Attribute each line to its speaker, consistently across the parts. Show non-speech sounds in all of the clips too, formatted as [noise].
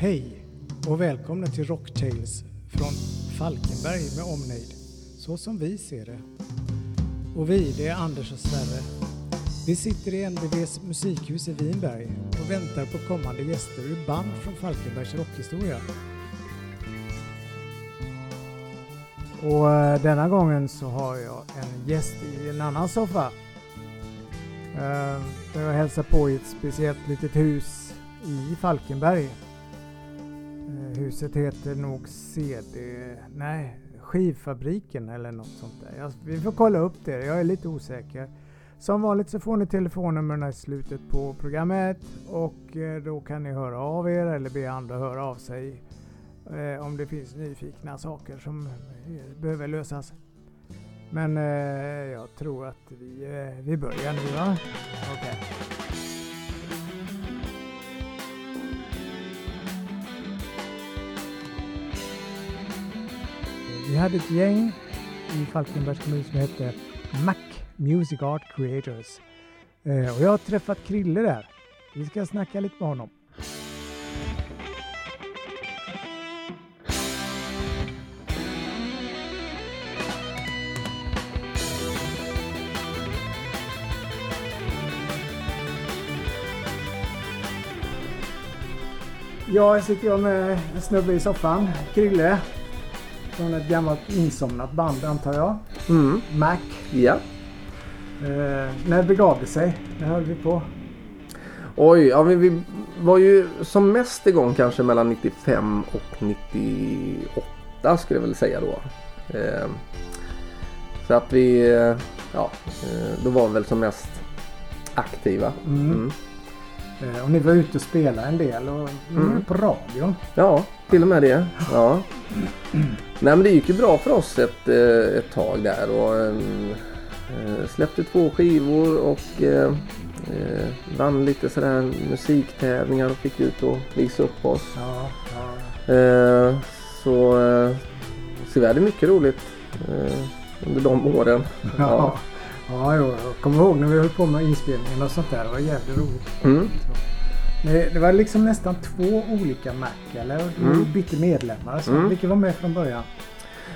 Speaker 1: Hej och välkomna till Rocktales från Falkenberg med omnejd, så som vi ser det. Och vi, det är Anders och Sverre. Vi sitter i NBVs musikhus i Vinberg och väntar på kommande gäster ur band från Falkenbergs rockhistoria. Och eh, denna gången så har jag en gäst i en annan soffa. Eh, där jag hälsar på i ett speciellt litet hus i Falkenberg. Huset heter nog CD... Nej, Skivfabriken eller något sånt där. Jag, vi får kolla upp det, jag är lite osäker. Som vanligt så får ni telefonnumren i slutet på programmet och eh, då kan ni höra av er eller be andra höra av sig eh, om det finns nyfikna saker som eh, behöver lösas. Men eh, jag tror att vi, eh, vi börjar nu va? Okej. Vi hade ett gäng i Falkenbergs kommun som hette Mac Music Art Creators. Eh, och jag har träffat Krille där. Vi ska snacka lite med honom. Ja, här sitter jag med en snubbe i soffan. Krille. Från ett gammalt insomnat band antar jag.
Speaker 2: Mm.
Speaker 1: Mac.
Speaker 2: Ja.
Speaker 1: Eh, när begav det sig? När höll vi på?
Speaker 2: Oj, ja, men vi var ju som mest igång kanske mellan 95 och 98 skulle jag väl säga då. Eh, så att vi, eh, ja, eh, då var vi väl som mest aktiva.
Speaker 1: Mm.
Speaker 2: Mm.
Speaker 1: Eh, och ni var ute och spelade en del och mm.
Speaker 2: Mm.
Speaker 1: på radion.
Speaker 2: Ja, till och med det. Ja. Nej men det gick ju bra för oss ett, eh, ett tag där och eh, släppte två skivor och vann lite sådär musiktävlingar och fick ut och visa upp oss.
Speaker 1: Ja, ja.
Speaker 2: Så, så vi hade mycket roligt under de åren.
Speaker 1: Ja. Ja, jo, jag kommer ihåg när vi höll på med inspelningen och sånt där. Det var jävligt roligt.
Speaker 2: Mm.
Speaker 1: Det, det var liksom nästan två olika Mac, eller?
Speaker 2: Mm.
Speaker 1: bytte medlemmar. Så
Speaker 2: Mm.
Speaker 1: Vilka var med från början?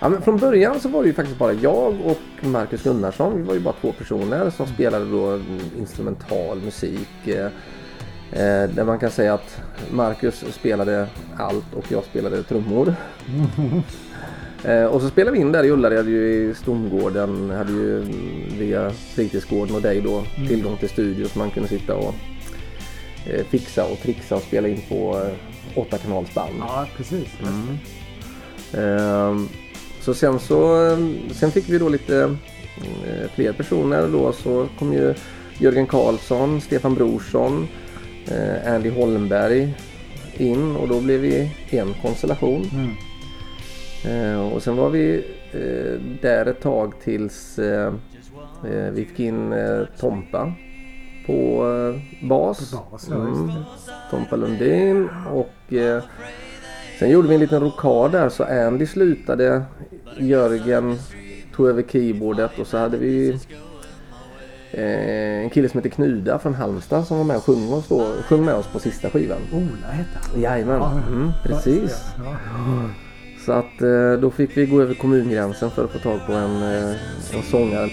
Speaker 2: Ja, men från början så var det ju faktiskt bara jag och Marcus Gunnarsson. Vi var ju bara två personer som spelade då mm, instrumental musik. Eh, eh, där man kan säga att Marcus spelade allt och jag spelade trummor. Eh, [laughs] och så spelade vi in där i Ullared ju i Stongården. Hade ju mm, via fritidsgården och dig då tillgång till studio så man kunde sitta och eh, fixa och trixa och spela in på eh, åtta kanalsband.
Speaker 1: Ja, precis.
Speaker 2: Mm. Ehm, så sen så sen fick vi då lite eh, fler personer då så kom ju Jörgen Karlsson, Stefan Brorsson, eh, Andy Holmberg in och då blev vi en konstellation. Eh, och sen var vi eh, där ett tag tills eh, vi fick in Tompa på bas.
Speaker 1: På bas,
Speaker 2: Mm. Tompa Lundin och sen gjorde vi en liten rokad där så Andy slutade. Jörgen tog över keyboardet och så hade vi en kille som heter Knuda från Halmstad som var med och sjöng, oss då, sjöng med oss på sista skivan.
Speaker 1: Ola hette han.
Speaker 2: Jajamän,
Speaker 1: Ja,
Speaker 2: mm, precis. Så att eh, då fick vi gå över kommungränsen för att få tag på en, eh, en sångare.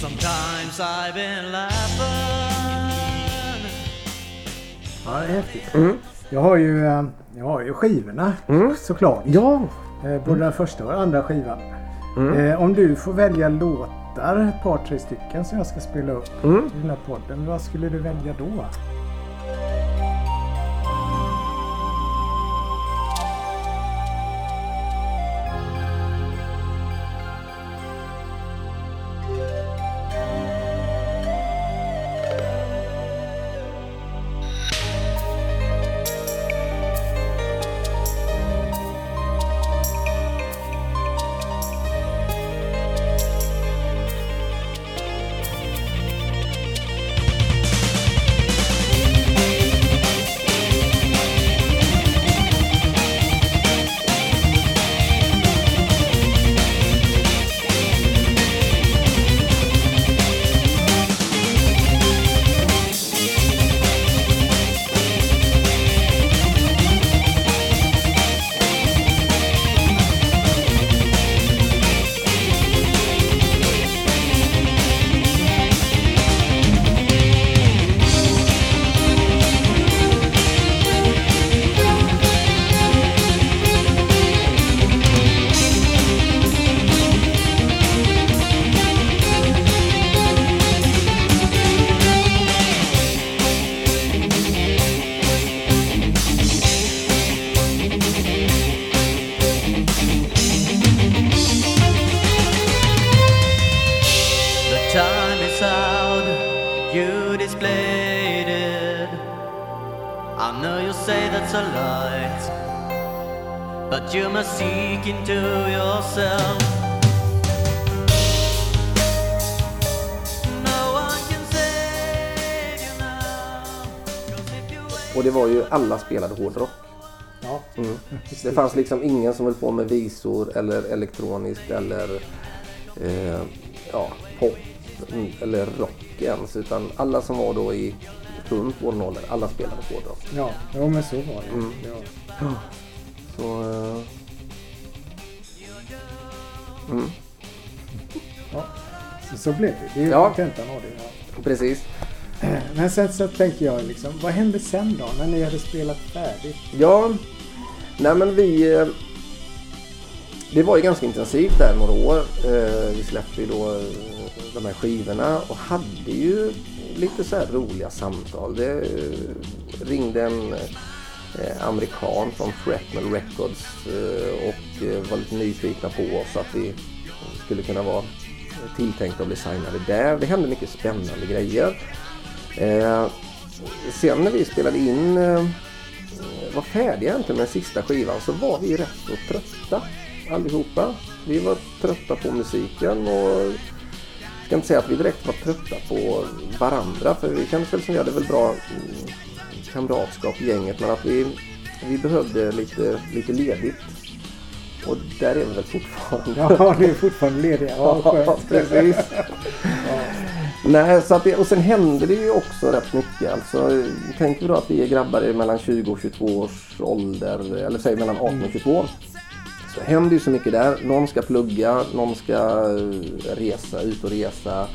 Speaker 3: Sometimes I've been laughing.
Speaker 1: ja, det är häftigt.
Speaker 2: Mm.
Speaker 1: Jag har ju, eh, jag har ju skivorna
Speaker 2: Mm.
Speaker 1: såklart.
Speaker 2: Ja!
Speaker 1: Eh, Både den första och den andra skivan.
Speaker 2: Mm.
Speaker 1: Eh, om du får välja låtar, ett par tre stycken som jag ska spela upp
Speaker 2: Mm.
Speaker 1: i den här podden. Vad skulle du välja då?
Speaker 3: A lie, but you must seek into yourself. No one can save you now, 'cause if you wait-
Speaker 2: Och det var ju alla spelade hårdrock.
Speaker 1: Ja.
Speaker 2: Mm. Det fanns liksom ingen som höll på med visor eller elektroniskt eller eh, ja, pop eller rock ens. Utan alla som var då i runt vår ålder, alla spelade hårdrock.
Speaker 1: Ja, jo, men så var det.
Speaker 2: Mm.
Speaker 1: Ja.
Speaker 2: Så, eh, mm,
Speaker 1: Ja. Så, så blev det. Det är ju
Speaker 2: Ja.
Speaker 1: kontentan av det. Ja.
Speaker 2: precis.
Speaker 1: Men sen så tänker jag liksom, vad hände sen då? När ni hade spelat färdigt?
Speaker 2: Ja, nej men vi... eh, Det var ju ganska intensivt där några år. Eh, Vi släppte ju då de här skivorna och hade ju lite så här roliga samtal. Det eh, ringde en eh, amerikan från Fretnel Records eh, och eh, var lite nyfikna på oss att vi skulle kunna vara tilltänkta att bli signade där. Det hände mycket spännande grejer. Eh, Sen när vi spelade in eh, var färdiga egentligen med den sista skivan så var vi rätt så trötta allihopa. Vi var trötta på musiken och jag ska inte säga att vi direkt var trötta på varandra för vi kände väl som vi hade väl bra mm, kamratskap i gänget men att vi, vi behövde lite, lite ledigt. Och där är vi väl fortfarande.
Speaker 1: Ja, ni är fortfarande lediga. Ja, skönt.
Speaker 2: precis. Nej, så att det, och sen hände det ju också rätt mycket. Alltså, tänk då att vi är grabbar i mellan 20 och 22 års ålder, eller säg mellan 18 och 22. Så händer ju så mycket där. Någon ska plugga, någon ska eh, resa, ut och resa.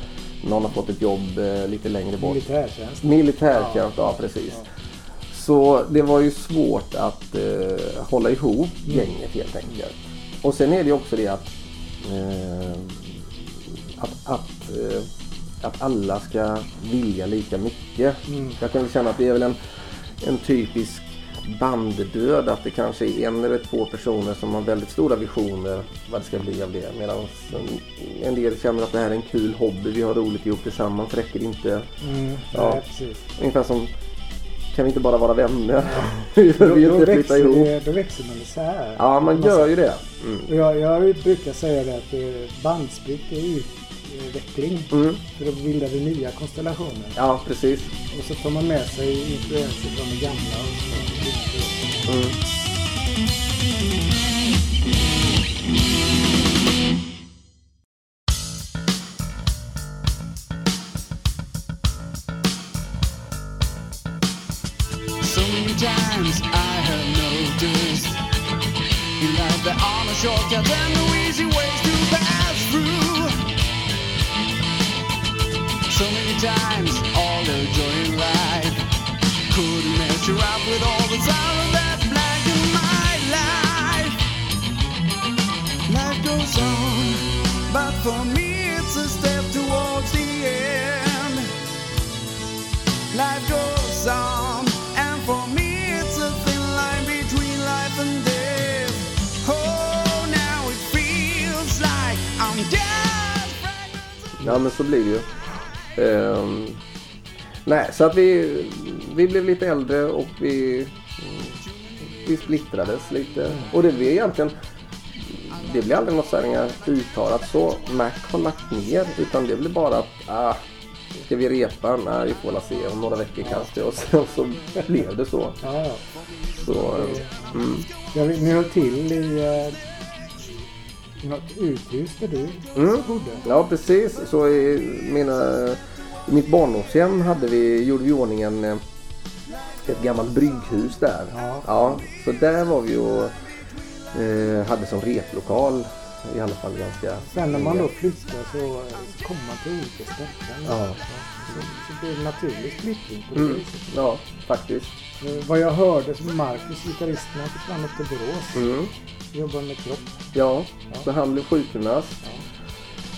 Speaker 2: Någon har fått ett jobb eh, lite längre bort.
Speaker 1: Militärtjänst.
Speaker 2: Militärtjänst, ja, precis. Så det var ju svårt att eh, hålla ihop gänget helt enkelt. Och sen är det ju också det att, eh, att, att, eh, att alla ska vilja lika mycket. Jag kan väl känna att det är väl en, en typisk banddöd att det kanske är en eller två personer som har väldigt stora visioner vad det ska bli av det. Medan en, del känner att det här är en kul hobby, vi har roligt ihop tillsammans, räcker inte.
Speaker 1: Mm,
Speaker 2: Ja.
Speaker 1: precis.
Speaker 2: Ungefär som kan vi inte bara vara vänner? [laughs] vi
Speaker 1: Då, då,
Speaker 2: inte flytta
Speaker 1: växer
Speaker 2: ihop.
Speaker 1: det, då växer man isär.
Speaker 2: Ja, man gör ju det. Mm.
Speaker 1: Jag, jag brukar säga det att eh, bandsplitt är utveckling.
Speaker 2: Mm.
Speaker 1: För då bildar vi nya konstellationer.
Speaker 2: Ja, precis.
Speaker 1: Och så tar man med sig influenser från det gamla. Och så.
Speaker 2: Mm.
Speaker 4: So many times I have noticed in life there are no shortcuts and no times all joy in life couldn't measure up with all the sorrow my life. Life goes on, but for me it's a step towards the end. Life goes on, and for me it's a thin line between life and death. Oh, now it feels like I'm of
Speaker 2: Ja, men så blir det ju. Ehm, nej, så att vi, vi blev lite äldre och vi, vi splittrades lite. Och det blev egentligen det blev aldrig något så uttalat så Mac har lagt ner utan det blev bara att ah, ska vi repa? Nej, vi får väl se om några veckor kanske [laughs] och sen så blev det så.
Speaker 1: Ja, ja.
Speaker 2: så mm.
Speaker 1: Vet, ni höll till i eh, något uthus där du
Speaker 2: Mm.
Speaker 1: bodde.
Speaker 2: Ja precis. Så i, mina, i mitt barndomshem hade vi, gjorde vi i ordning en, eh, ett gammalt brygghus där.
Speaker 1: Ja.
Speaker 2: så där var vi och eh, hade som replokal i alla fall ganska
Speaker 1: Sen när man då flyttar så eh, kommer man till olika ställen.
Speaker 2: Ja.
Speaker 1: Så, så blir det naturlig splittring på det
Speaker 2: Mm.
Speaker 1: viset.
Speaker 2: Ja, faktiskt.
Speaker 1: Eh, Vad jag hörde så Marcus, gitarristen, han försvann upp till Borås.
Speaker 2: Mm.
Speaker 1: Jobbar med kropp.
Speaker 2: Ja,
Speaker 1: Ja.
Speaker 2: så han blev sjukgymnast.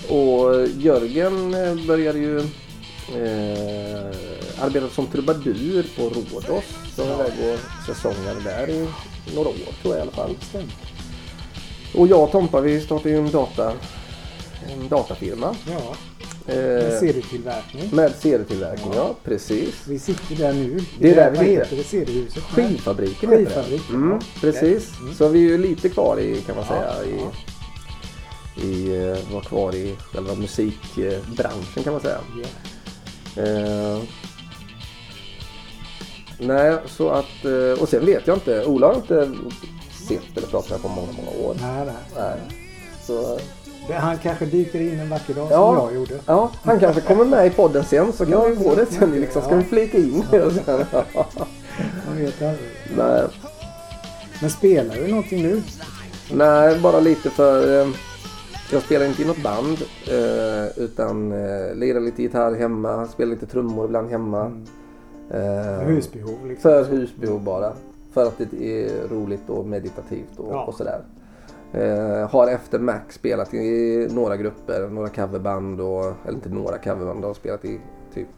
Speaker 2: Och Jörgen började ju eh, arbeta som trubadur på Rhodos. Så var iväg och säsongade där i några år tror jag i alla fall. Och jag och Tompa vi startade ju en, data, en datafirma.
Speaker 1: Ja.
Speaker 2: Eh,
Speaker 1: serietillverkning.
Speaker 2: med serietillverkning, ja precis.
Speaker 1: Vi sitter där nu.
Speaker 2: Det är där vi
Speaker 1: heter
Speaker 2: sitter.
Speaker 1: Seriehuset?
Speaker 2: Skivfabriken heter det.
Speaker 1: Skivfabriken,
Speaker 2: Mm,
Speaker 1: ja.
Speaker 2: precis.
Speaker 1: Mm.
Speaker 2: Så vi är ju lite kvar i kan man
Speaker 1: Ja,
Speaker 2: säga. I, i, eh, var kvar i själva musikbranschen kan man säga.
Speaker 1: Ja.
Speaker 2: Eh, nej, så att... eh, Och sen vet jag inte. Ola har inte sett eller pratat med på många, många år.
Speaker 1: Nej, nej.
Speaker 2: Nej. Så,
Speaker 1: Det, han kanske dyker in en vacker dag
Speaker 2: Ja.
Speaker 1: som jag gjorde.
Speaker 2: ja, han kanske kommer med i podden sen så kan
Speaker 1: Ja,
Speaker 2: vi få det sen. Liksom. Ska
Speaker 1: ja.
Speaker 2: vi flika in det sen?
Speaker 1: Man vet aldrig.
Speaker 2: Nej.
Speaker 1: Men spelar du någonting nu?
Speaker 2: Nej, bara lite för... Eh, jag spelar inte i något band. Eh, utan eh, lirar lite gitarr hemma. Spelar lite trummor ibland hemma. Eh,
Speaker 1: Husbehov liksom.
Speaker 2: För husbehov bara. För att det är roligt och meditativt och,
Speaker 1: Ja.
Speaker 2: och sådär. Eh, har efter Mac spelat i några grupper, några coverband och, eller inte några coverband, jag har spelat i typ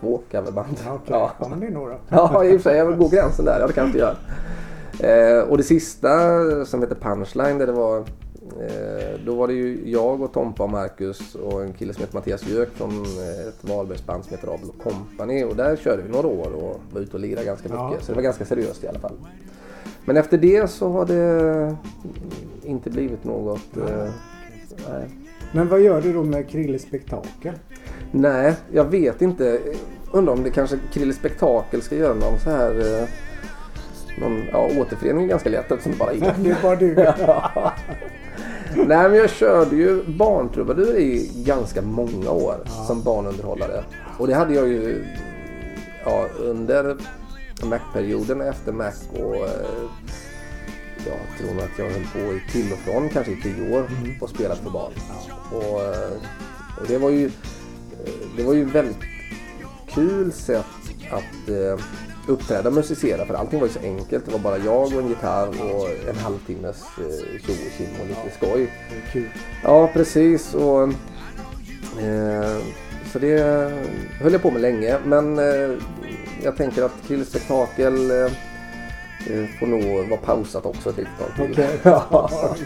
Speaker 2: två coverband.
Speaker 1: Ja, okej.
Speaker 2: Ja.
Speaker 1: Ja, men det är några. [laughs]
Speaker 2: Ja, i och för sig. Jag vill gå gränsen där. Ja, det kanske jag gör. Eh, och det sista som heter Punchline, där det var, då var det ju jag och Tompa och Marcus och en kille som heter Mattias Jök från eh, ett Valbergsband som heter Abel Company. Och där körde vi några år och var ute och lirade ganska mycket.
Speaker 1: Ja.
Speaker 2: Så det var ganska seriöst i alla fall. Men efter det så har det inte blivit något. Eh, nej.
Speaker 1: Men vad gör du då med Krille Spektakel?
Speaker 2: Nej, jag vet inte. Undrar om det kanske Krille Spektakel ska göra någon så här... Eh, någon, ja, återförening är ganska lätt eftersom det bara är. [laughs]
Speaker 1: Det är bara du. [laughs]
Speaker 2: Nej, men jag körde ju barntrubadur i ganska många år som barnunderhållare. Och det hade jag ju ja, under Mac-perioden efter Mac och eh, jag tror att jag höll på i till och från kanske i tio år och spelat för barn. Och, eh, och det var ju eh, det var ju väldigt kul sätt att uppträda musicera för allting var ju så enkelt. Det var bara jag och en gitarr och en halvtimmes eh, tjo och tjim och lite skoj.
Speaker 1: Kul.
Speaker 2: Ja, precis. Och, eh, så det höll jag på med länge. Men eh, jag tänker att Krill Spektakel eh, eh, får nog vara pausat också ett litet tag till. [laughs] Ja.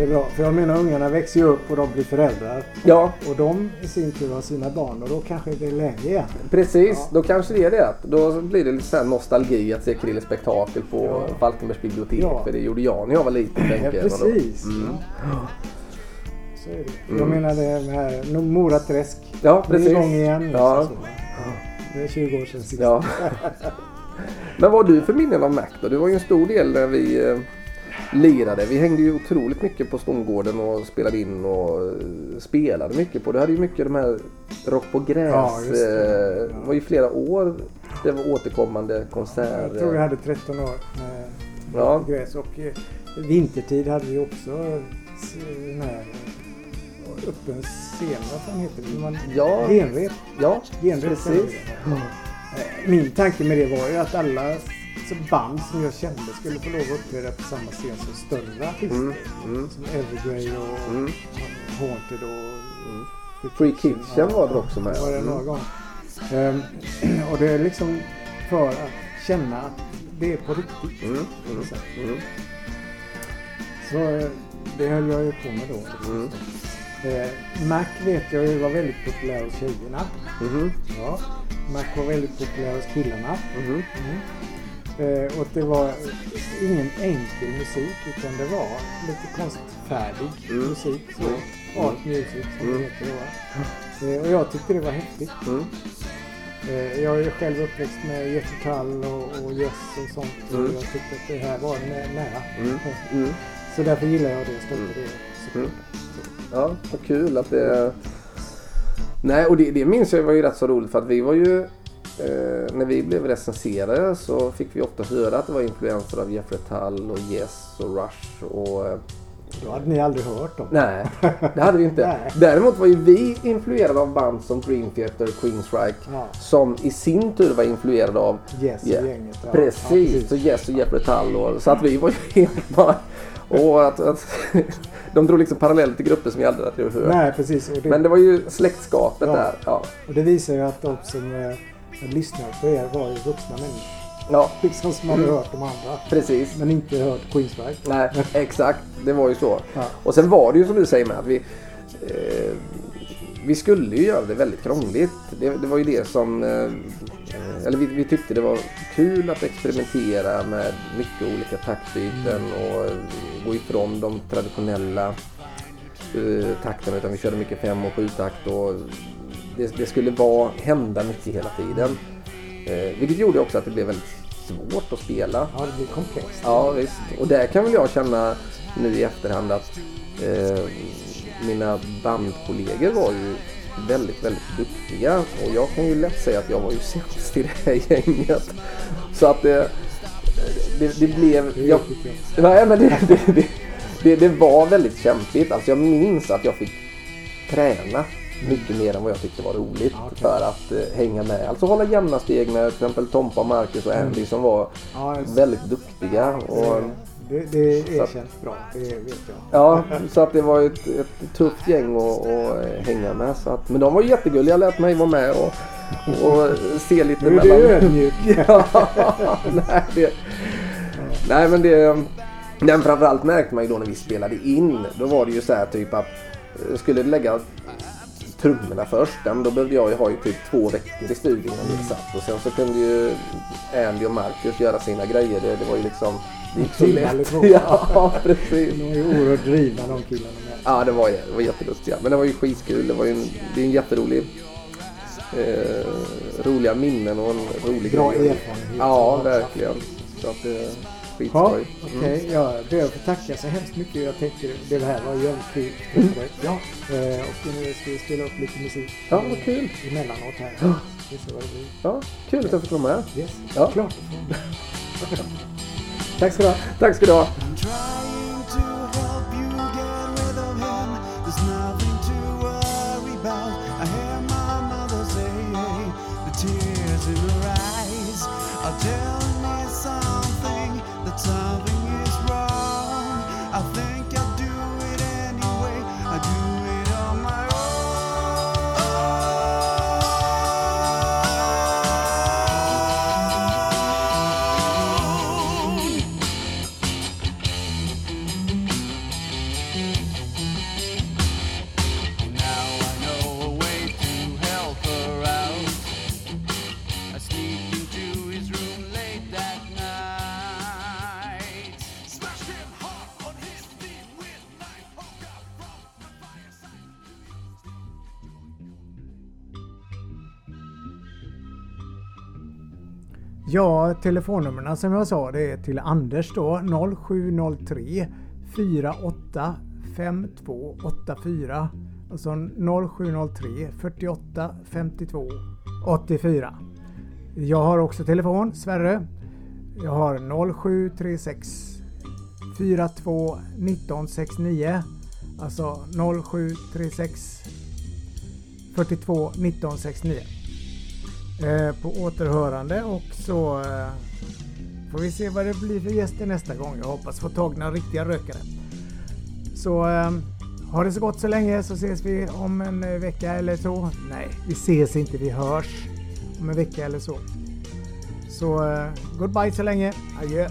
Speaker 1: Det är bra. För jag menar ungarna växer ju upp och de blir föräldrar.
Speaker 2: ja,
Speaker 1: Och de i sin tur har sina barn och då kanske det är läge igen.
Speaker 2: precis.
Speaker 1: Ja.
Speaker 2: Då kanske det är det. Då blir det lite så nostalgi att se Krill Spektakel på
Speaker 1: Ja.
Speaker 2: Falkenbergs bibliotek.
Speaker 1: Ja.
Speaker 2: För det gjorde jag när jag var liten.
Speaker 1: Ja, precis.
Speaker 2: Mm.
Speaker 1: Ja. Så är det. Jag menar det här no- Moraträsk.
Speaker 2: Ja,
Speaker 1: Det är
Speaker 2: precis.
Speaker 1: igång igen.
Speaker 2: Ja.
Speaker 1: så, va? Det är 20 år sedan sist.
Speaker 2: Ja. [laughs] Men vad har du för minnen av Mac då? Du var ju en stor del när vi eh, lirade. Vi hängde ju otroligt mycket på Stångården och spelade in och eh, spelade mycket på. Du hade ju mycket de här Rock på gräs.
Speaker 1: Ja, just det.
Speaker 2: eh, Det var ju flera år det var återkommande konserter.
Speaker 1: Jag tror jag hade 13 år med
Speaker 2: Ja.
Speaker 1: gräs och eh, vintertid hade vi också den här öppen scen, vad fan heter det? Man,
Speaker 2: Ja.
Speaker 1: Genrep.
Speaker 2: Ja,
Speaker 1: Genrep
Speaker 2: precis.
Speaker 1: det. Min tanke med det var ju att alla band som jag kände skulle få lov att uppträda på samma scen som större artister.
Speaker 2: Mm, mm.
Speaker 1: Som Evergrey och
Speaker 2: Mm.
Speaker 1: Haunted och
Speaker 2: Free Kitchen var det också med.
Speaker 1: Var det några
Speaker 2: Mm.
Speaker 1: gånger. Ehm, [clears throat] och det är liksom för att känna att det är på riktigt.
Speaker 2: Mm, mm, mm,
Speaker 1: Så eh, det höll jag ju på med då.
Speaker 2: Mm.
Speaker 1: Eh, Mac vet jag ju var väldigt populär hos tjejerna.
Speaker 2: Mhm,
Speaker 1: Ja. Mac var väldigt populär hos killarna.
Speaker 2: mhm.
Speaker 1: Mm. Eh, och det var ingen enkel musik utan det var lite konstfärdig
Speaker 2: Mm.
Speaker 1: musik. Så.
Speaker 2: Mm.
Speaker 1: Art music som
Speaker 2: Mm.
Speaker 1: det heter då. Eh, och jag tyckte det var häftigt.
Speaker 2: Mm.
Speaker 1: Eh, jag är ju själv uppväxt med Jeppe Kall och, och Yes och sånt.
Speaker 2: Mm.
Speaker 1: Och jag tyckte att det här var nä- nära.
Speaker 2: Mm. Mm.
Speaker 1: Så därför gillar jag det och stöttar
Speaker 2: Mm.
Speaker 1: det.
Speaker 2: Mm. Ja, vad kul att det... Nej, och det, det minns jag var ju rätt så roligt för att vi var ju... Eh, när vi blev recenserade så fick vi ofta höra att det var influenser av Jeffrey Tull och Yes och Rush och... Eh,
Speaker 1: Då hade ni aldrig hört dem.
Speaker 2: nej, det hade vi inte. [laughs] Däremot var ju vi influerade av band som Dream Theater och Queensryche
Speaker 1: Ja.
Speaker 2: som i sin tur var influerade av
Speaker 1: Yes och gänget. Ja.
Speaker 2: Precis,
Speaker 1: Ja,
Speaker 2: så Yes och Jeffrey Tull och, så att vi var ju helt bara... Och att, att [laughs] de drog liksom parallell till grupper som vi aldrig hade hört.
Speaker 1: Nej, precis. Och det,
Speaker 2: Men det var ju släktskapet
Speaker 1: Ja.
Speaker 2: där. Ja.
Speaker 1: och det visar ju att de som eh, lyssnar på er var ju vuxna människor.
Speaker 2: ja, [laughs]
Speaker 1: Liksom som hade
Speaker 2: Mm.
Speaker 1: hört de andra.
Speaker 2: precis.
Speaker 1: Men inte hört Queensryche.
Speaker 2: Nej, [laughs] exakt. Det var ju så.
Speaker 1: Ja.
Speaker 2: Och sen var det ju som du säger med att vi... Eh, vi skulle ju göra det väldigt krångligt. Det, det var ju det som... Eh, eller vi, vi tyckte det var kul att experimentera med mycket olika taktbyten och eh, gå ifrån de traditionella eh, takterna. Utan vi körde mycket fem och sju takt och det, det skulle vara, hända mycket hela tiden. Eh, vilket gjorde också att det blev väldigt svårt att spela.
Speaker 1: Ja, det blir komplext.
Speaker 2: Ja visst. Och där kan väl jag känna nu i efterhand att eh, mina bandkollegor var ju väldigt, väldigt duktiga. Och jag kan ju lätt säga att jag var ju [laughs] sämst i det här gänget. Så att det, det, det blev... Jag, nej, men det, det, det, det, det var väldigt kämpigt. Alltså jag minns att jag fick träna mycket mer än vad jag tyckte var roligt
Speaker 1: okej.
Speaker 2: för att eh, hänga med. Alltså hålla jämna steg med till exempel Tompa, Marcus och Andy som var
Speaker 1: Ja,
Speaker 2: väldigt duktiga. Och,
Speaker 1: det, det erkänns bra, det vet jag.
Speaker 2: Ja, så att det var ett, ett tufft gäng att, att hänga med. Så att, men de var jättegulliga, lät mig vara med och, och se lite
Speaker 1: Nu är du ödmjuk. [laughs]
Speaker 2: ja, nej, det, nej men det... Men framförallt märkte man ju då när vi spelade in. Då var det ju så här typ att eh, skulle lägga trummorna först. ja, men Då behövde jag ju ha ju typ två veckor i studion innan det satt. Och sen så kunde ju Andy och Marcus göra sina grejer. Det, det var ju liksom... Det gick så lätt. [laughs] Ja, precis.
Speaker 1: De är ju oerhört drivna de killarna med.
Speaker 2: Ja, det var, det var jätteduktiga. Men det var ju skitkul. Det var ju en, det är en jätterolig... Eh, roliga minnen och en rolig
Speaker 1: Bra
Speaker 2: grej.
Speaker 1: erfarenhet.
Speaker 2: Ja, verkligen. Så att det är
Speaker 1: Ja,
Speaker 2: skitskoj.
Speaker 1: okej.
Speaker 2: Mm.
Speaker 1: Jag ber att få tacka så hemskt mycket. Jag tänkte det här var jävligt kul. Mm. Ja. Eh, och nu ska vi spela upp lite musik.
Speaker 2: Ja, vad kul.
Speaker 1: Emellanåt här.
Speaker 2: Ja. Ja, kul att jag fick vara med.
Speaker 1: Yes.
Speaker 2: Ja.
Speaker 1: Klart. [laughs] Tack ska du ha.
Speaker 2: Tack ska du ha.
Speaker 1: Ja, telefonnumren som jag sa det är till Anders då 0703 48 5284. Alltså 0703 48 52 84. Jag har också telefon, Sverre. Jag har 0736 42 19 69. Alltså 0736 42 19 69 eh, på återhörande och så eh, får vi se vad det blir för gäster nästa gång. Jag hoppas få tag i några riktiga rökare. Så eh, ha det så gott så länge så ses vi om en eh, vecka eller så. Nej, vi ses inte, vi hörs om en vecka eller så. Så eh, goodbye så länge. Adjö.